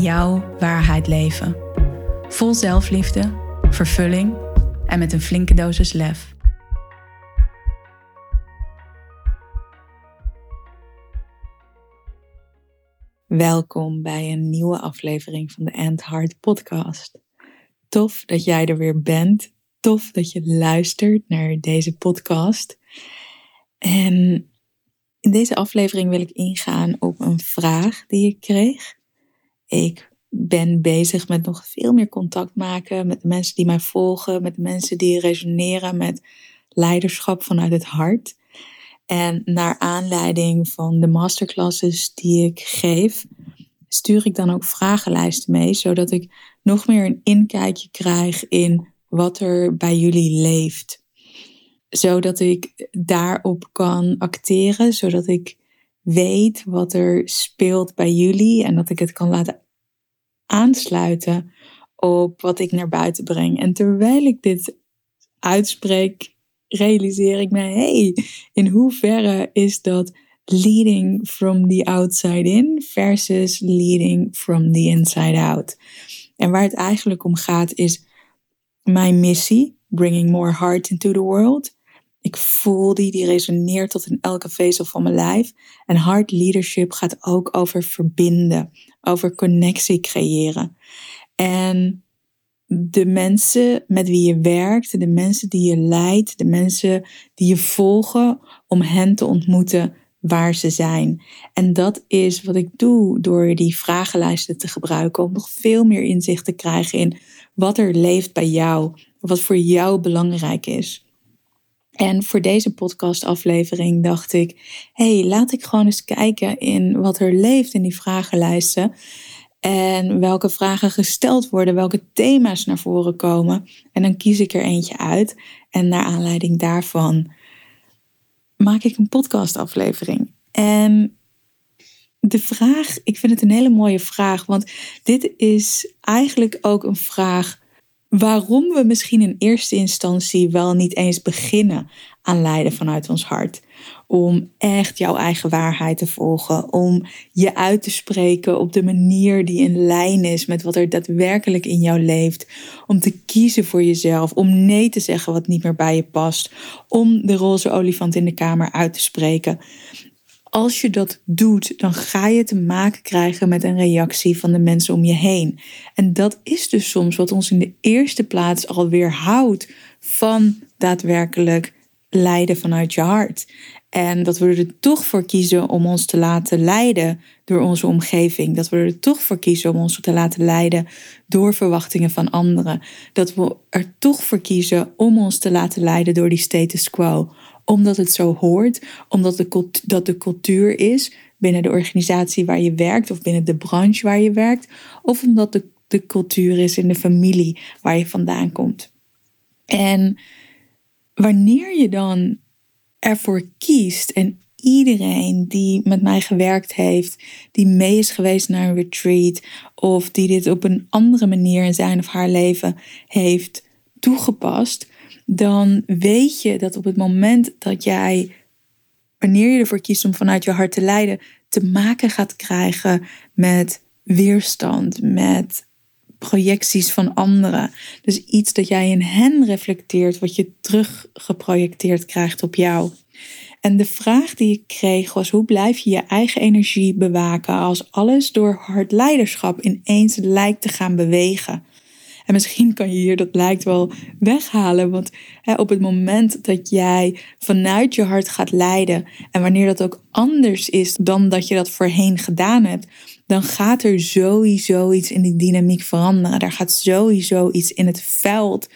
jouw waarheid leven. Vol zelfliefde, vervulling en met een flinke dosis lef. Welkom bij een nieuwe aflevering van de End Heart Podcast. Tof dat jij er weer bent. Tof dat je luistert naar deze podcast. En in deze aflevering wil ik ingaan op een vraag die ik kreeg. Ik ben bezig met nog veel meer contact maken met de mensen die mij volgen, met de mensen die resoneren met leiderschap vanuit het hart. En naar aanleiding van de masterclasses die ik geef, stuur ik dan ook vragenlijsten mee, zodat ik nog meer een inkijkje krijg in wat er bij jullie leeft. Zodat ik daarop kan acteren, zodat ik weet wat er speelt bij jullie en dat ik het kan laten aansluiten op wat ik naar buiten breng. En terwijl ik dit uitspreek, realiseer ik me, hey, in hoeverre is dat leading from the outside in versus leading from the inside out? En waar het eigenlijk om gaat is mijn missie, bringing more heart into the world. Ik voel die, die resoneert tot in elke vezel van mijn lijf. En hard leadership gaat ook over verbinden, over connectie creëren. En de mensen met wie je werkt, de mensen die je leidt, de mensen die je volgen, om hen te ontmoeten waar ze zijn. En dat is wat ik doe door die vragenlijsten te gebruiken, om nog veel meer inzicht te krijgen in wat er leeft bij jou, wat voor jou belangrijk is. En voor deze podcastaflevering dacht ik: hey, laat ik gewoon eens kijken in wat er leeft in die vragenlijsten. En welke vragen gesteld worden, welke thema's naar voren komen. En dan kies ik er eentje uit. En naar aanleiding daarvan maak ik een podcastaflevering. En de vraag, ik vind het een hele mooie vraag, want dit is eigenlijk ook een vraag waarom we misschien in eerste instantie wel niet eens beginnen aan lijden vanuit ons hart. Om echt jouw eigen waarheid te volgen. Om je uit te spreken op de manier die in lijn is met wat er daadwerkelijk in jou leeft. Om te kiezen voor jezelf. Om nee te zeggen wat niet meer bij je past. Om de roze olifant in de kamer uit te spreken als je dat doet, dan ga je te maken krijgen met een reactie van de mensen om je heen. En dat is dus soms wat ons in de eerste plaats alweer houdt van daadwerkelijk lijden vanuit je hart. En dat we er toch voor kiezen om ons te laten leiden door onze omgeving. Dat we er toch voor kiezen om ons te laten leiden door verwachtingen van anderen. Dat we er toch voor kiezen om ons te laten leiden door die status quo omdat het zo hoort, omdat de, dat de cultuur is binnen de organisatie waar je werkt of binnen de branche waar je werkt, of omdat de, de cultuur is in de familie waar je vandaan komt. En wanneer je dan ervoor kiest en iedereen die met mij gewerkt heeft, die mee is geweest naar een retreat of die dit op een andere manier in zijn of haar leven heeft toegepast, dan weet je dat op het moment dat jij, wanneer je ervoor kiest om vanuit je hart te leiden, te maken gaat krijgen met weerstand, met projecties van anderen. Dus iets dat jij in hen reflecteert, wat je teruggeprojecteerd krijgt op jou. En de vraag die ik kreeg was: hoe blijf je je eigen energie bewaken als alles door hard leiderschap ineens lijkt te gaan bewegen? En misschien kan je hier dat lijkt wel weghalen. Want hè, op het moment dat jij vanuit je hart gaat leiden. En wanneer dat ook anders is dan dat je dat voorheen gedaan hebt. Dan gaat er sowieso iets in die dynamiek veranderen. Daar gaat sowieso iets in het veld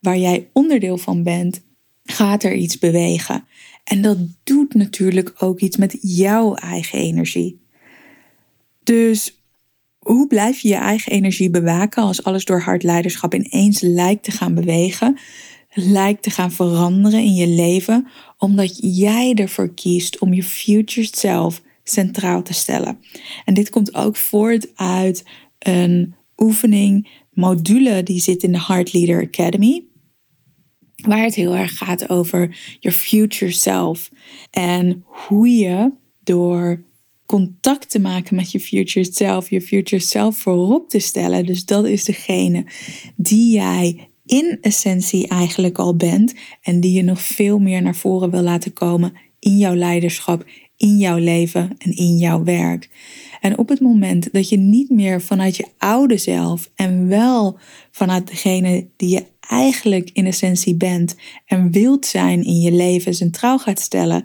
waar jij onderdeel van bent. Gaat er iets bewegen. En dat doet natuurlijk ook iets met jouw eigen energie. Dus hoe blijf je je eigen energie bewaken als alles door hard leiderschap ineens lijkt te gaan bewegen, lijkt te gaan veranderen in je leven, omdat jij ervoor kiest om je future self centraal te stellen. En dit komt ook voort uit een oefening, module die zit in de Heart Leader Academy. Waar het heel erg gaat over your future self. En hoe je door contact te maken met je future self, je future self voorop te stellen. Dus dat is degene die jij in essentie eigenlijk al bent en die je nog veel meer naar voren wil laten komen in jouw leiderschap, in jouw leven en in jouw werk. En op het moment dat je niet meer vanuit je oude zelf en wel vanuit degene die je eigenlijk in essentie bent en wilt zijn in je leven centraal gaat stellen,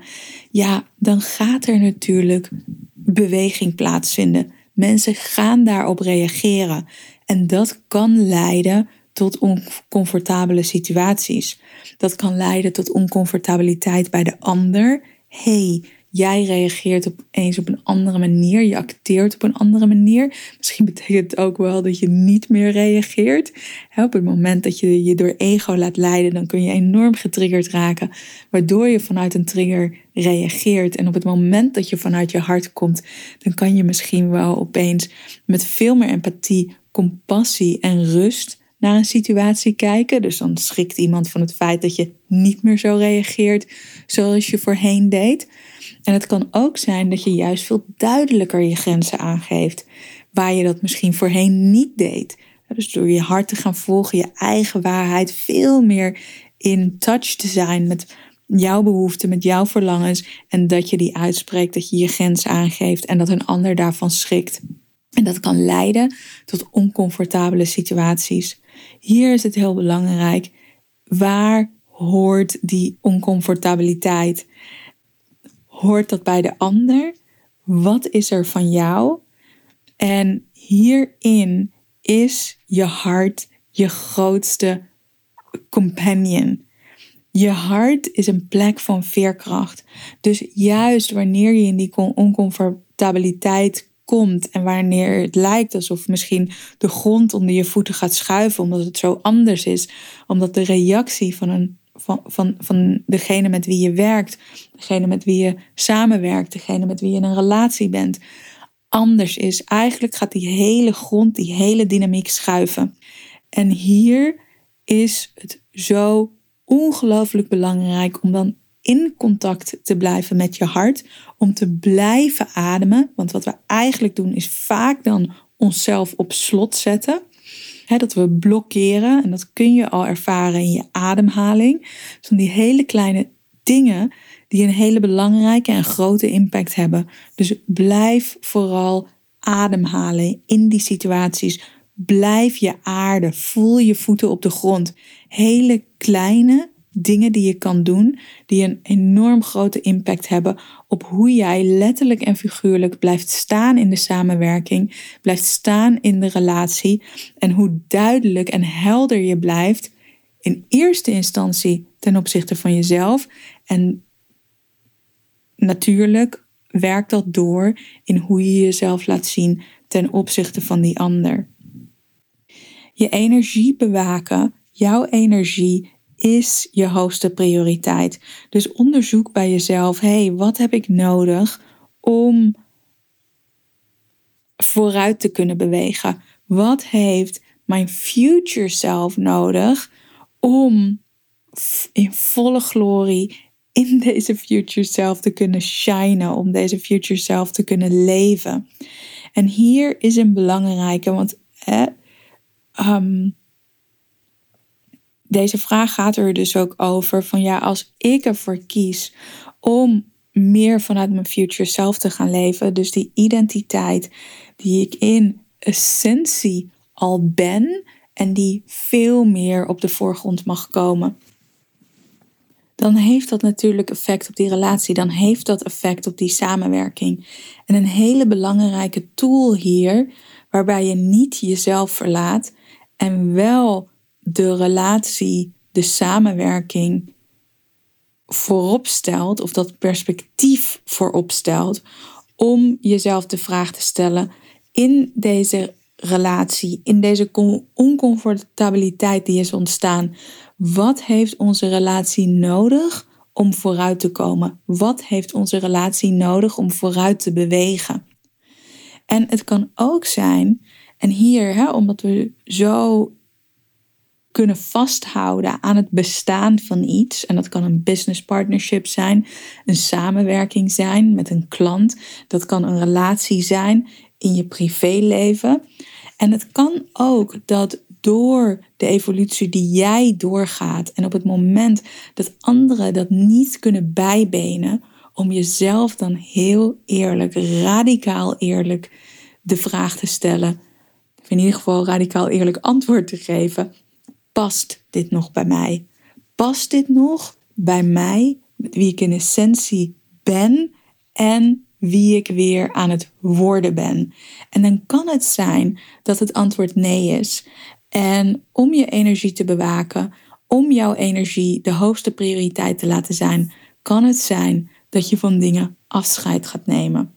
ja, dan gaat er natuurlijk beweging plaatsvinden. Mensen gaan daarop reageren en dat kan leiden tot oncomfortabele situaties. Dat kan leiden tot oncomfortabiliteit bij de ander. hey, Jij reageert opeens op een andere manier. Je acteert op een andere manier. Misschien betekent het ook wel dat je niet meer reageert. Op het moment dat je je door ego laat leiden, dan kun je enorm getriggerd raken. Waardoor je vanuit een trigger reageert. En op het moment dat je vanuit je hart komt, dan kan je misschien wel opeens met veel meer empathie, compassie en rust naar een situatie kijken. Dus dan schrikt iemand van het feit dat je niet meer zo reageert zoals je voorheen deed. En het kan ook zijn dat je juist veel duidelijker je grenzen aangeeft, waar je dat misschien voorheen niet deed. Dus door je hart te gaan volgen, je eigen waarheid, veel meer in touch te zijn met jouw behoeften, met jouw verlangens. En dat je die uitspreekt, dat je je grens aangeeft en dat een ander daarvan schrikt. En dat kan leiden tot oncomfortabele situaties. Hier is het heel belangrijk. Waar hoort die oncomfortabiliteit? Hoort dat bij de ander? Wat is er van jou? En hierin is je hart je grootste companion. Je hart is een plek van veerkracht. Dus juist wanneer je in die oncomfortabiliteit komt en wanneer het lijkt alsof misschien de grond onder je voeten gaat schuiven omdat het zo anders is, omdat de reactie van een van, van, van degene met wie je werkt, degene met wie je samenwerkt, degene met wie je in een relatie bent, anders is. Eigenlijk gaat die hele grond, die hele dynamiek schuiven. En hier is het zo ongelooflijk belangrijk om dan in contact te blijven met je hart, om te blijven ademen. Want wat we eigenlijk doen is vaak dan onszelf op slot zetten dat we blokkeren. En dat kun je al ervaren in je ademhaling. Dus van die hele kleine dingen die een hele belangrijke en grote impact hebben. Dus blijf vooral ademhalen in die situaties. Blijf je aarde. Voel je voeten op de grond. Hele kleine dingen die je kan doen, die een enorm grote impact hebben op hoe jij letterlijk en figuurlijk blijft staan in de samenwerking, blijft staan in de relatie en hoe duidelijk en helder je blijft in eerste instantie ten opzichte van jezelf en natuurlijk werkt dat door in hoe je jezelf laat zien ten opzichte van die ander. Je energie bewaken, jouw energie is je hoogste prioriteit. Dus onderzoek bij jezelf: hé, hey, wat heb ik nodig om vooruit te kunnen bewegen? Wat heeft mijn future self nodig om in volle glorie in deze future self te kunnen shinen, om deze future self te kunnen leven? En hier is een belangrijke, want um, deze vraag gaat er dus ook over van ja, als ik ervoor kies om meer vanuit mijn future self te gaan leven, dus die identiteit die ik in essentie al ben en die veel meer op de voorgrond mag komen. Dan heeft dat natuurlijk effect op die relatie, dan heeft dat effect op die samenwerking. En een hele belangrijke tool hier, waarbij je niet jezelf verlaat en wel de relatie, de samenwerking voorop stelt, of dat perspectief voorop stelt, om jezelf de vraag te stellen: in deze relatie, in deze oncomfortabiliteit die is ontstaan, wat heeft onze relatie nodig om vooruit te komen? Wat heeft onze relatie nodig om vooruit te bewegen? En het kan ook zijn, en hier, hè, omdat we zo kunnen vasthouden aan het bestaan van iets. En dat kan een business partnership zijn, een samenwerking zijn met een klant. Dat kan een relatie zijn in je privéleven. En het kan ook dat door de evolutie die jij doorgaat en op het moment dat anderen dat niet kunnen bijbenen, om jezelf dan heel eerlijk, radicaal eerlijk de vraag te stellen, of in ieder geval radicaal eerlijk antwoord te geven: past dit nog bij mij? Past dit nog bij mij, wie ik in essentie ben en wie ik weer aan het worden ben? En dan kan het zijn dat het antwoord nee is. En om je energie te bewaken, om jouw energie de hoogste prioriteit te laten zijn, kan het zijn dat je van dingen afscheid gaat nemen.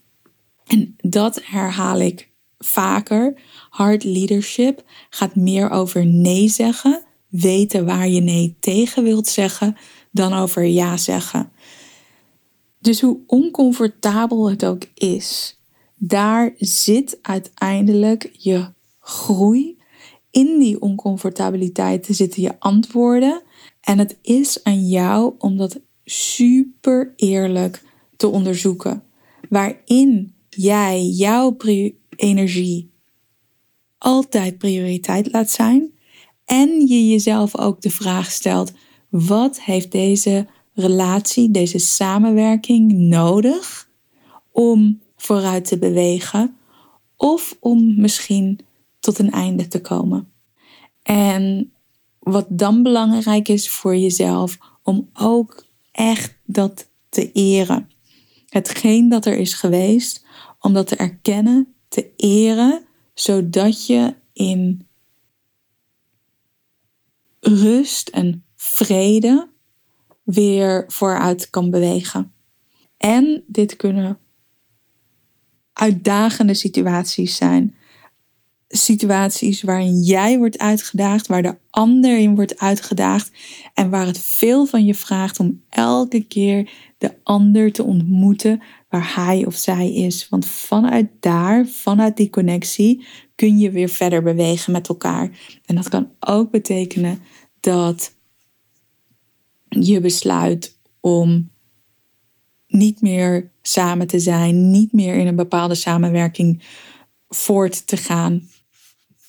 En dat herhaal ik vaker. Hard leadership gaat meer over nee zeggen, weten waar je nee tegen wilt zeggen, dan over ja zeggen. Dus hoe oncomfortabel het ook is, daar zit uiteindelijk je groei. In die oncomfortabiliteit zitten je antwoorden. En het is aan jou om dat super eerlijk te onderzoeken. Waarin jij jouw energie altijd prioriteit laat zijn. En je jezelf ook de vraag stelt: wat heeft deze relatie, deze samenwerking nodig om vooruit te bewegen? Of om misschien tot een einde te komen. En wat dan belangrijk is voor jezelf, om ook echt dat te eren. Hetgeen dat er is geweest, om dat te erkennen, te eren, zodat je in rust en vrede weer vooruit kan bewegen. En dit kunnen uitdagende situaties zijn. Situaties waarin jij wordt uitgedaagd, waar de ander in wordt uitgedaagd en waar het veel van je vraagt om elke keer de ander te ontmoeten waar hij of zij is. Want vanuit daar, vanuit die connectie, kun je weer verder bewegen met elkaar. En dat kan ook betekenen dat je besluit om niet meer samen te zijn, niet meer in een bepaalde samenwerking voort te gaan.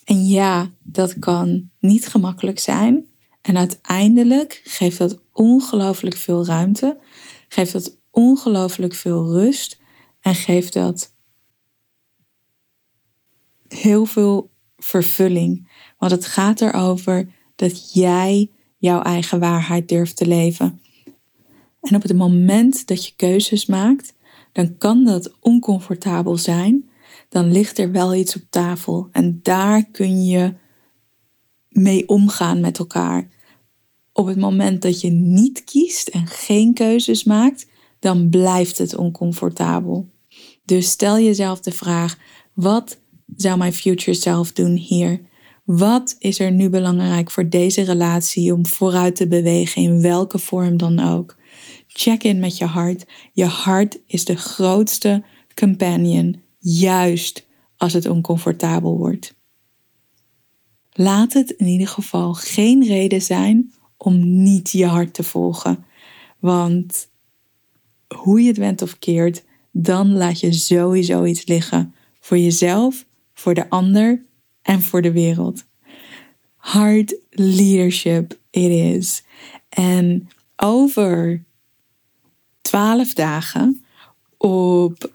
En ja, dat kan niet gemakkelijk zijn. En uiteindelijk geeft dat ongelooflijk veel ruimte, geeft dat ongelooflijk veel rust en geeft dat heel veel vervulling. Want het gaat erover dat jij jouw eigen waarheid durft te leven. En op het moment dat je keuzes maakt, dan kan dat oncomfortabel zijn. Dan ligt er wel iets op tafel en daar kun je mee omgaan met elkaar. Op het moment dat je niet kiest en geen keuzes maakt, dan blijft het oncomfortabel. Dus stel jezelf de vraag: wat zou mijn future self doen hier? Wat is er nu belangrijk voor deze relatie om vooruit te bewegen in welke vorm dan ook? Check in met je hart. Je hart is de grootste companion, juist als het oncomfortabel wordt. Laat het in ieder geval geen reden zijn om niet je hart te volgen. Want hoe je het went of keert, dan laat je sowieso iets liggen. Voor jezelf, voor de ander en voor de wereld. Hard leadership it is. En over twaalf dagen op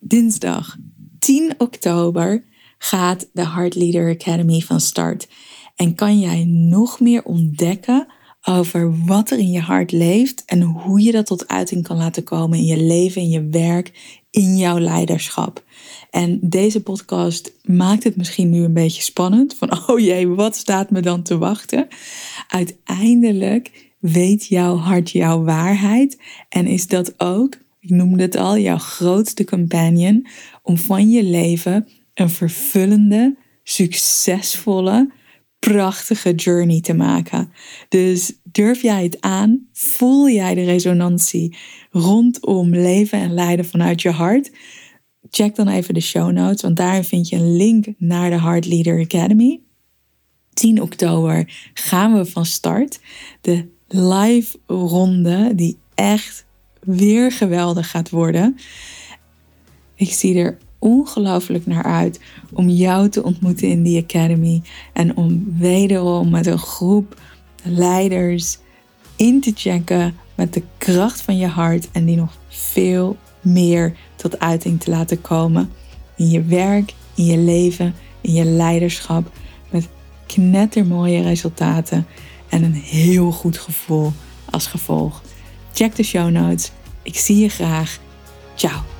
dinsdag 10 oktober gaat de Hard Leader Academy van start. En kan jij nog meer ontdekken over wat er in je hart leeft en hoe je dat tot uiting kan laten komen in je leven, in je werk, in jouw leiderschap. En deze podcast maakt het misschien nu een beetje spannend. Van oh jee, wat staat me dan te wachten? Uiteindelijk weet jouw hart jouw waarheid. En is dat ook, ik noemde het al, jouw grootste companion om van je leven een vervullende, succesvolle, prachtige journey te maken. Dus durf jij het aan? Voel jij de resonantie rondom leven en leiden vanuit je hart? Check dan even de show notes, want daarin vind je een link naar de Heart Leader Academy. 10 oktober gaan we van start. De live ronde die echt weer geweldig gaat worden. Ik zie er ongelooflijk naar uit om jou te ontmoeten in die academy en om wederom met een groep leiders in te checken met de kracht van je hart en die nog veel meer tot uiting te laten komen in je werk, in je leven, in je leiderschap met knettermooie resultaten en een heel goed gevoel als gevolg. Check de show notes. Ik zie je graag. Ciao.